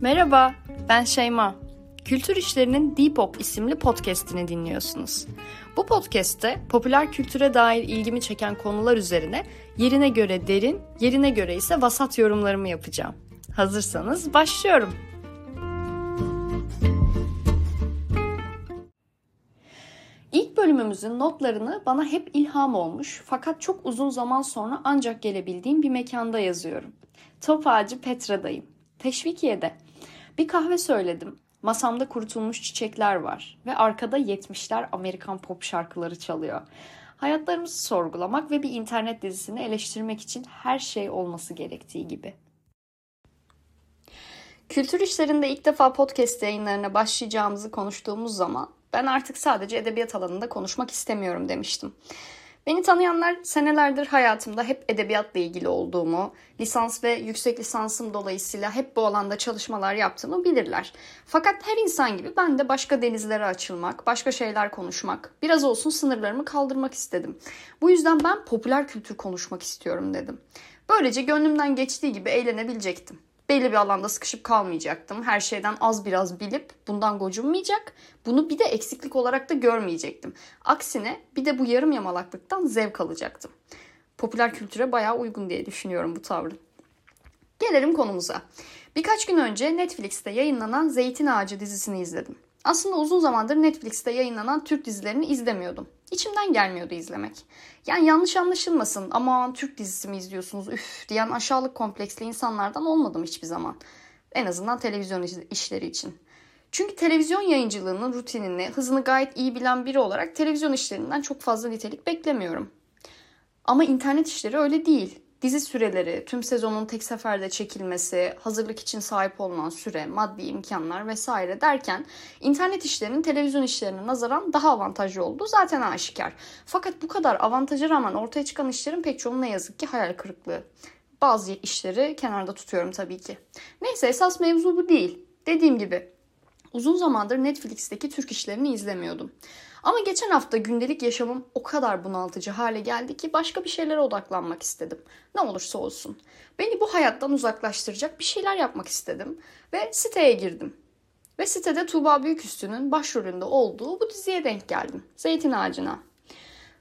Merhaba, ben Şeyma. Kültür İşleri'nin Depop isimli podcast'ini dinliyorsunuz. Bu podcast'te popüler kültüre dair ilgimi çeken konular üzerine yerine göre derin, yerine göre ise vasat yorumlarımı yapacağım. Hazırsanız başlıyorum. İlk bölümümüzün notlarını bana hep ilham olmuş fakat çok uzun zaman sonra ancak gelebildiğim bir mekanda yazıyorum. Top Ağacı Petra'dayım. Teşvikiye'de. Bir kahve söyledim. Masamda kurutulmuş çiçekler var ve arkada 70'ler Amerikan pop şarkıları çalıyor. Hayatlarımızı sorgulamak ve bir internet dizisini eleştirmek için her şey olması gerektiği gibi. Kültür işlerinde ilk defa podcast yayınlarına başlayacağımızı konuştuğumuz zaman ben artık sadece edebiyat alanında konuşmak istemiyorum demiştim. Beni tanıyanlar senelerdir hayatımda hep edebiyatla ilgili olduğumu, lisans ve yüksek lisansım dolayısıyla hep bu alanda çalışmalar yaptığımı bilirler. Fakat her insan gibi ben de başka denizlere açılmak, başka şeyler konuşmak, biraz olsun sınırlarımı kaldırmak istedim. Bu yüzden ben popüler kültür konuşmak istiyorum dedim. Böylece gönlümden geçtiği gibi eğlenebilecektim belli bir alanda sıkışıp kalmayacaktım. Her şeyden az biraz bilip bundan gocunmayacak. Bunu bir de eksiklik olarak da görmeyecektim. Aksine bir de bu yarım yamalaklıktan zevk alacaktım. Popüler kültüre bayağı uygun diye düşünüyorum bu tavrın. Gelelim konumuza. Birkaç gün önce Netflix'te yayınlanan Zeytin Ağacı dizisini izledim. Aslında uzun zamandır Netflix'te yayınlanan Türk dizilerini izlemiyordum. İçimden gelmiyordu izlemek. Yani yanlış anlaşılmasın ama Türk dizisi mi izliyorsunuz üf diyen aşağılık kompleksli insanlardan olmadım hiçbir zaman. En azından televizyon işleri için. Çünkü televizyon yayıncılığının rutinini, hızını gayet iyi bilen biri olarak televizyon işlerinden çok fazla nitelik beklemiyorum. Ama internet işleri öyle değil. Dizi süreleri, tüm sezonun tek seferde çekilmesi, hazırlık için sahip olunan süre, maddi imkanlar vesaire derken internet işlerinin televizyon işlerine nazaran daha avantajlı olduğu zaten aşikar. Fakat bu kadar avantaja rağmen ortaya çıkan işlerin pek çoğu ne yazık ki hayal kırıklığı. Bazı işleri kenarda tutuyorum tabii ki. Neyse esas mevzu bu değil. Dediğim gibi uzun zamandır Netflix'teki Türk işlerini izlemiyordum. Ama geçen hafta gündelik yaşamım o kadar bunaltıcı hale geldi ki başka bir şeylere odaklanmak istedim. Ne olursa olsun. Beni bu hayattan uzaklaştıracak bir şeyler yapmak istedim ve siteye girdim. Ve sitede Tuğba Büyüküstü'nün başrolünde olduğu bu diziye denk geldim. Zeytin Ağacı'na.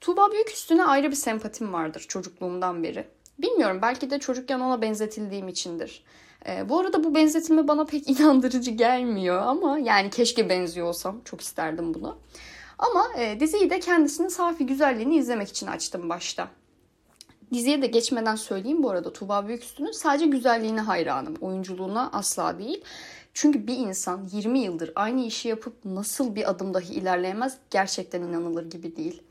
Tuğba Büyüküstü'ne ayrı bir sempatim vardır çocukluğumdan beri. Bilmiyorum belki de çocukken ona benzetildiğim içindir. E, bu arada bu benzetimi bana pek inandırıcı gelmiyor ama yani keşke benziyor olsam çok isterdim bunu. Ama e, diziyi de kendisinin safi güzelliğini izlemek için açtım başta. Diziye de geçmeden söyleyeyim bu arada Tuğba Büyüküstü'nün sadece güzelliğine hayranım. Oyunculuğuna asla değil. Çünkü bir insan 20 yıldır aynı işi yapıp nasıl bir adım dahi ilerleyemez gerçekten inanılır gibi değil.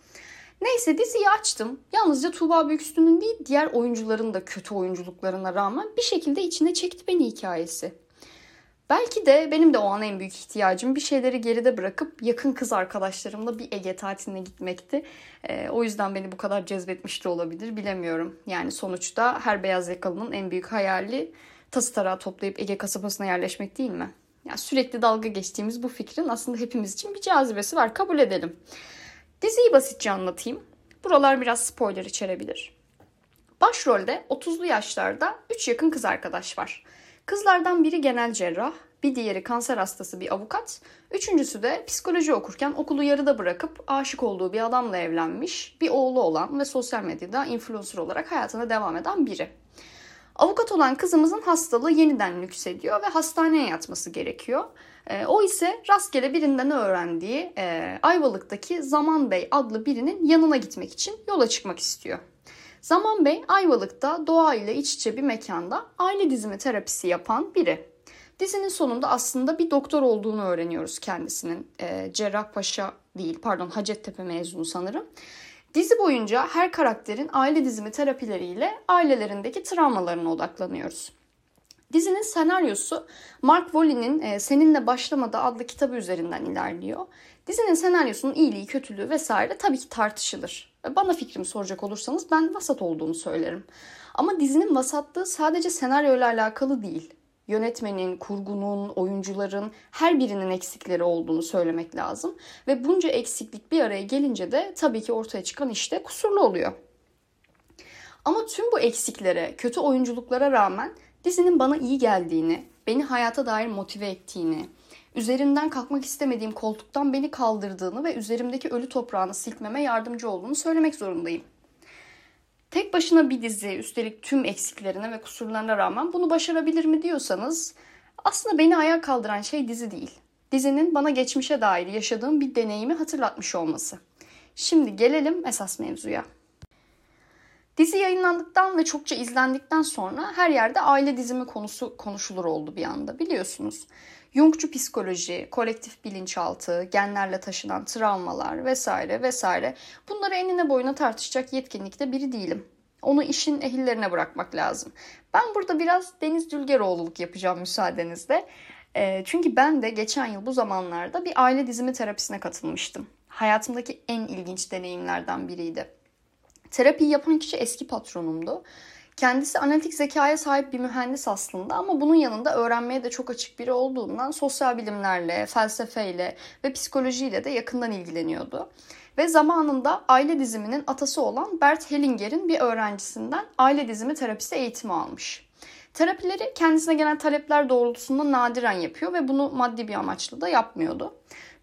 Neyse diziyi açtım. Yalnızca Tuğba Büyüküstü'nün değil diğer oyuncuların da kötü oyunculuklarına rağmen bir şekilde içine çekti beni hikayesi. Belki de benim de o an en büyük ihtiyacım bir şeyleri geride bırakıp yakın kız arkadaşlarımla bir Ege tatiline gitmekti. E, o yüzden beni bu kadar cezbetmiş de olabilir bilemiyorum. Yani sonuçta her beyaz yakalının en büyük hayali tası tarağı toplayıp Ege kasabasına yerleşmek değil mi? Yani sürekli dalga geçtiğimiz bu fikrin aslında hepimiz için bir cazibesi var kabul edelim. Diziyi basitçe anlatayım. Buralar biraz spoiler içerebilir. Başrolde 30'lu yaşlarda 3 yakın kız arkadaş var. Kızlardan biri genel cerrah, bir diğeri kanser hastası bir avukat, üçüncüsü de psikoloji okurken okulu yarıda bırakıp aşık olduğu bir adamla evlenmiş, bir oğlu olan ve sosyal medyada influencer olarak hayatına devam eden biri. Avukat olan kızımızın hastalığı yeniden nüksediyor ve hastaneye yatması gerekiyor. E, o ise rastgele birinden öğrendiği e, Ayvalık'taki Zaman Bey adlı birinin yanına gitmek için yola çıkmak istiyor. Zaman Bey Ayvalık'ta doğa ile iç içe bir mekanda aile dizimi terapisi yapan biri. Dizinin sonunda aslında bir doktor olduğunu öğreniyoruz kendisinin. E, Cerrahpaşa değil pardon Hacettepe mezunu sanırım. Dizi boyunca her karakterin aile dizimi terapileriyle ailelerindeki travmalarına odaklanıyoruz. Dizinin senaryosu Mark Wolle'nin e, Seninle Başlamadı adlı kitabı üzerinden ilerliyor. Dizinin senaryosunun iyiliği, kötülüğü vesaire tabii ki tartışılır. Bana fikrimi soracak olursanız ben vasat olduğunu söylerim. Ama dizinin vasatlığı sadece senaryoyla alakalı değil. Yönetmenin, kurgunun, oyuncuların her birinin eksikleri olduğunu söylemek lazım. Ve bunca eksiklik bir araya gelince de tabii ki ortaya çıkan işte kusurlu oluyor. Ama tüm bu eksiklere, kötü oyunculuklara rağmen dizinin bana iyi geldiğini, beni hayata dair motive ettiğini, üzerinden kalkmak istemediğim koltuktan beni kaldırdığını ve üzerimdeki ölü toprağını silkmeme yardımcı olduğunu söylemek zorundayım. Tek başına bir dizi, üstelik tüm eksiklerine ve kusurlarına rağmen bunu başarabilir mi diyorsanız aslında beni ayağa kaldıran şey dizi değil. Dizinin bana geçmişe dair yaşadığım bir deneyimi hatırlatmış olması. Şimdi gelelim esas mevzuya. Dizi yayınlandıktan ve çokça izlendikten sonra her yerde aile dizimi konusu konuşulur oldu bir anda biliyorsunuz. Jungçu psikoloji, kolektif bilinçaltı, genlerle taşınan travmalar vesaire vesaire bunları enine boyuna tartışacak yetkinlikte biri değilim. Onu işin ehillerine bırakmak lazım. Ben burada biraz Deniz Dülgeroğluluk yapacağım müsaadenizle. E, çünkü ben de geçen yıl bu zamanlarda bir aile dizimi terapisine katılmıştım. Hayatımdaki en ilginç deneyimlerden biriydi. Terapiyi yapan kişi eski patronumdu. Kendisi analitik zekaya sahip bir mühendis aslında ama bunun yanında öğrenmeye de çok açık biri olduğundan sosyal bilimlerle, felsefeyle ve psikolojiyle de yakından ilgileniyordu. Ve zamanında aile diziminin atası olan Bert Hellinger'in bir öğrencisinden aile dizimi terapisi eğitimi almış. Terapileri kendisine gelen talepler doğrultusunda nadiren yapıyor ve bunu maddi bir amaçla da yapmıyordu.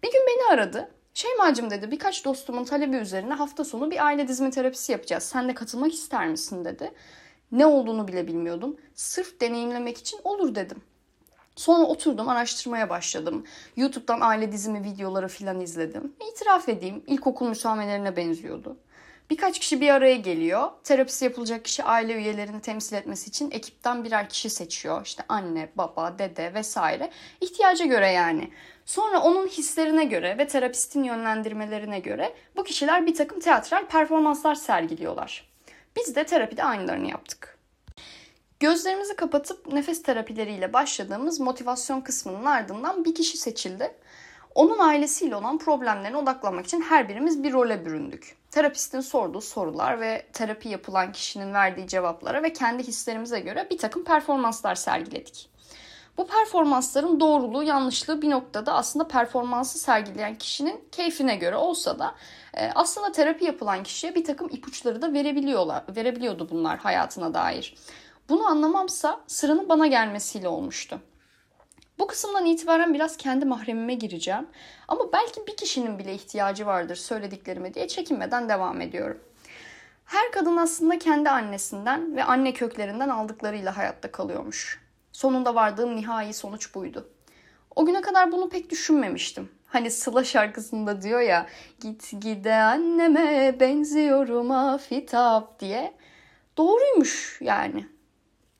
Bir gün beni aradı. Şeymacım dedi birkaç dostumun talebi üzerine hafta sonu bir aile dizimi terapisi yapacağız. Sen de katılmak ister misin dedi. Ne olduğunu bile bilmiyordum. Sırf deneyimlemek için olur dedim. Sonra oturdum araştırmaya başladım. YouTube'dan aile dizimi videoları filan izledim. İtiraf edeyim ilkokul müsamelerine benziyordu. Birkaç kişi bir araya geliyor. Terapisi yapılacak kişi aile üyelerini temsil etmesi için ekipten birer kişi seçiyor. İşte anne, baba, dede vesaire. İhtiyaca göre yani. Sonra onun hislerine göre ve terapistin yönlendirmelerine göre bu kişiler bir takım teatral performanslar sergiliyorlar. Biz de terapide aynılarını yaptık. Gözlerimizi kapatıp nefes terapileriyle başladığımız motivasyon kısmının ardından bir kişi seçildi. Onun ailesiyle olan problemlerine odaklanmak için her birimiz bir role büründük. Terapistin sorduğu sorular ve terapi yapılan kişinin verdiği cevaplara ve kendi hislerimize göre bir takım performanslar sergiledik. Bu performansların doğruluğu, yanlışlığı bir noktada aslında performansı sergileyen kişinin keyfine göre olsa da e, aslında terapi yapılan kişiye bir takım ipuçları da verebiliyorlar, verebiliyordu bunlar hayatına dair. Bunu anlamamsa sıranın bana gelmesiyle olmuştu. Bu kısımdan itibaren biraz kendi mahremime gireceğim. Ama belki bir kişinin bile ihtiyacı vardır söylediklerime diye çekinmeden devam ediyorum. Her kadın aslında kendi annesinden ve anne köklerinden aldıklarıyla hayatta kalıyormuş. Sonunda vardığım nihai sonuç buydu. O güne kadar bunu pek düşünmemiştim. Hani Sıla şarkısında diyor ya git gide anneme benziyorum afitap diye. Doğruymuş yani.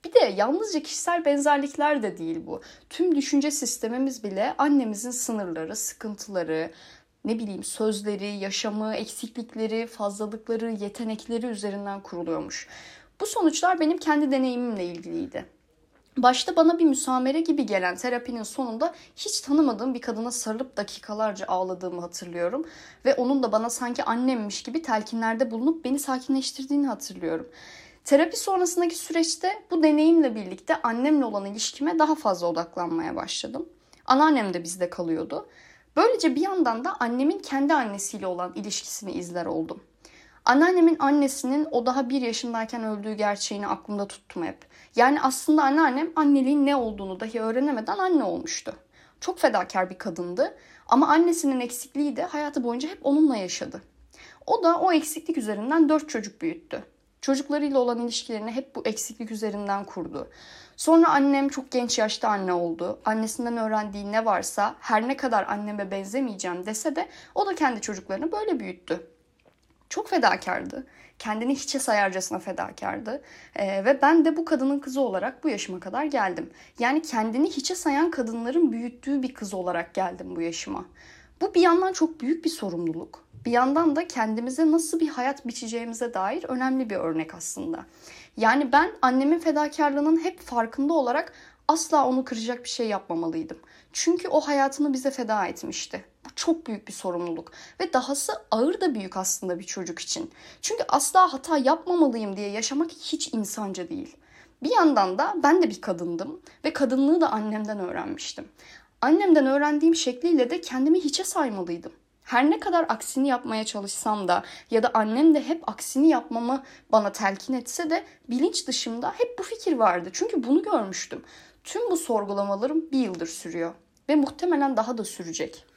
Bir de yalnızca kişisel benzerlikler de değil bu. Tüm düşünce sistemimiz bile annemizin sınırları, sıkıntıları, ne bileyim sözleri, yaşamı, eksiklikleri, fazlalıkları, yetenekleri üzerinden kuruluyormuş. Bu sonuçlar benim kendi deneyimimle ilgiliydi. Başta bana bir müsamere gibi gelen terapinin sonunda hiç tanımadığım bir kadına sarılıp dakikalarca ağladığımı hatırlıyorum. Ve onun da bana sanki annemmiş gibi telkinlerde bulunup beni sakinleştirdiğini hatırlıyorum. Terapi sonrasındaki süreçte bu deneyimle birlikte annemle olan ilişkime daha fazla odaklanmaya başladım. Anneannem de bizde kalıyordu. Böylece bir yandan da annemin kendi annesiyle olan ilişkisini izler oldum. Anneannemin annesinin o daha bir yaşındayken öldüğü gerçeğini aklımda tuttum hep. Yani aslında anneannem anneliğin ne olduğunu dahi öğrenemeden anne olmuştu. Çok fedakar bir kadındı ama annesinin eksikliği de hayatı boyunca hep onunla yaşadı. O da o eksiklik üzerinden dört çocuk büyüttü. Çocuklarıyla olan ilişkilerini hep bu eksiklik üzerinden kurdu. Sonra annem çok genç yaşta anne oldu. Annesinden öğrendiği ne varsa her ne kadar anneme benzemeyeceğim dese de o da kendi çocuklarını böyle büyüttü. Çok fedakardı. Kendini hiçe sayarcasına fedakardı. Ee, ve ben de bu kadının kızı olarak bu yaşıma kadar geldim. Yani kendini hiçe sayan kadınların büyüttüğü bir kız olarak geldim bu yaşıma. Bu bir yandan çok büyük bir sorumluluk bir yandan da kendimize nasıl bir hayat biçeceğimize dair önemli bir örnek aslında. Yani ben annemin fedakarlığının hep farkında olarak asla onu kıracak bir şey yapmamalıydım. Çünkü o hayatını bize feda etmişti. Çok büyük bir sorumluluk ve dahası ağır da büyük aslında bir çocuk için. Çünkü asla hata yapmamalıyım diye yaşamak hiç insanca değil. Bir yandan da ben de bir kadındım ve kadınlığı da annemden öğrenmiştim. Annemden öğrendiğim şekliyle de kendimi hiçe saymalıydım Her ne kadar aksini yapmaya çalışsam da ya da annem de hep aksini yapmamı bana telkin etse de bilinç dışımda hep bu fikir vardı. Çünkü bunu görmüştüm. Tüm bu sorgulamalarım bir yıldır sürüyor ve muhtemelen daha da sürecek.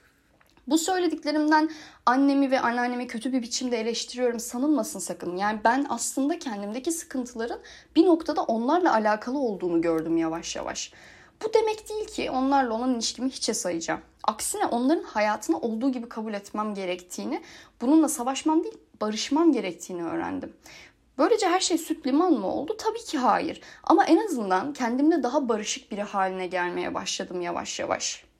Bu söylediklerimden annemi ve anneannemi kötü bir biçimde eleştiriyorum sanılmasın sakın. Yani ben aslında kendimdeki sıkıntıların bir noktada onlarla alakalı olduğunu gördüm yavaş yavaş. Bu demek değil ki onlarla olan ilişkimi hiçe sayacağım. Aksine onların hayatını olduğu gibi kabul etmem gerektiğini, bununla savaşmam değil barışmam gerektiğini öğrendim. Böylece her şey süt liman mı oldu? Tabii ki hayır. Ama en azından kendimde daha barışık biri haline gelmeye başladım yavaş yavaş.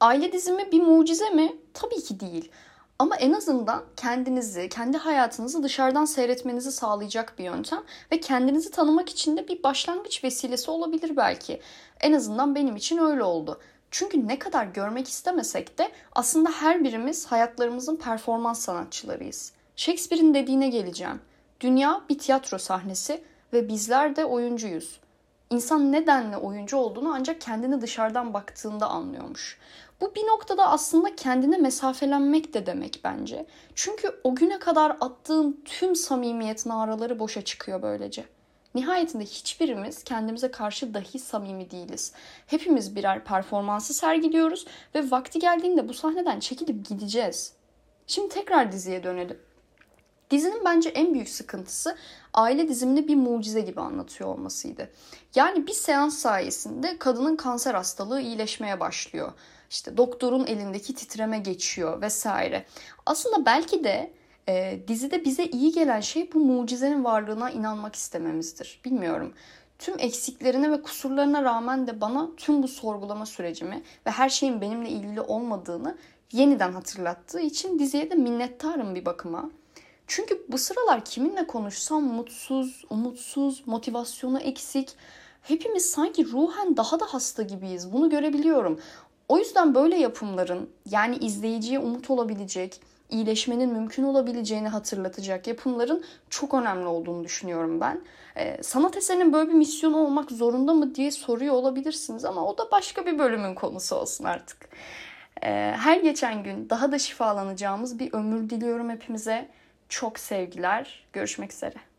Aile dizimi bir mucize mi? Tabii ki değil. Ama en azından kendinizi, kendi hayatınızı dışarıdan seyretmenizi sağlayacak bir yöntem ve kendinizi tanımak için de bir başlangıç vesilesi olabilir belki. En azından benim için öyle oldu. Çünkü ne kadar görmek istemesek de aslında her birimiz hayatlarımızın performans sanatçılarıyız. Shakespeare'in dediğine geleceğim. Dünya bir tiyatro sahnesi ve bizler de oyuncuyuz. İnsan nedenle oyuncu olduğunu ancak kendini dışarıdan baktığında anlıyormuş. Bu bir noktada aslında kendine mesafelenmek de demek bence. Çünkü o güne kadar attığın tüm samimiyet naraları boşa çıkıyor böylece. Nihayetinde hiçbirimiz kendimize karşı dahi samimi değiliz. Hepimiz birer performansı sergiliyoruz ve vakti geldiğinde bu sahneden çekilip gideceğiz. Şimdi tekrar diziye dönelim. Dizinin bence en büyük sıkıntısı aile dizimini bir mucize gibi anlatıyor olmasıydı. Yani bir seans sayesinde kadının kanser hastalığı iyileşmeye başlıyor. İşte doktorun elindeki titreme geçiyor vesaire. Aslında belki de e, dizide bize iyi gelen şey bu mucizenin varlığına inanmak istememizdir. Bilmiyorum. Tüm eksiklerine ve kusurlarına rağmen de bana tüm bu sorgulama sürecimi ve her şeyin benimle ilgili olmadığını yeniden hatırlattığı için diziye de minnettarım bir bakıma. Çünkü bu sıralar kiminle konuşsam mutsuz, umutsuz, motivasyonu eksik. Hepimiz sanki ruhen daha da hasta gibiyiz. Bunu görebiliyorum. O yüzden böyle yapımların yani izleyiciye umut olabilecek, iyileşmenin mümkün olabileceğini hatırlatacak yapımların çok önemli olduğunu düşünüyorum ben. Ee, sanat eserinin böyle bir misyonu olmak zorunda mı diye soruyor olabilirsiniz ama o da başka bir bölümün konusu olsun artık. Ee, her geçen gün daha da şifalanacağımız bir ömür diliyorum hepimize. Çok sevgiler. Görüşmek üzere.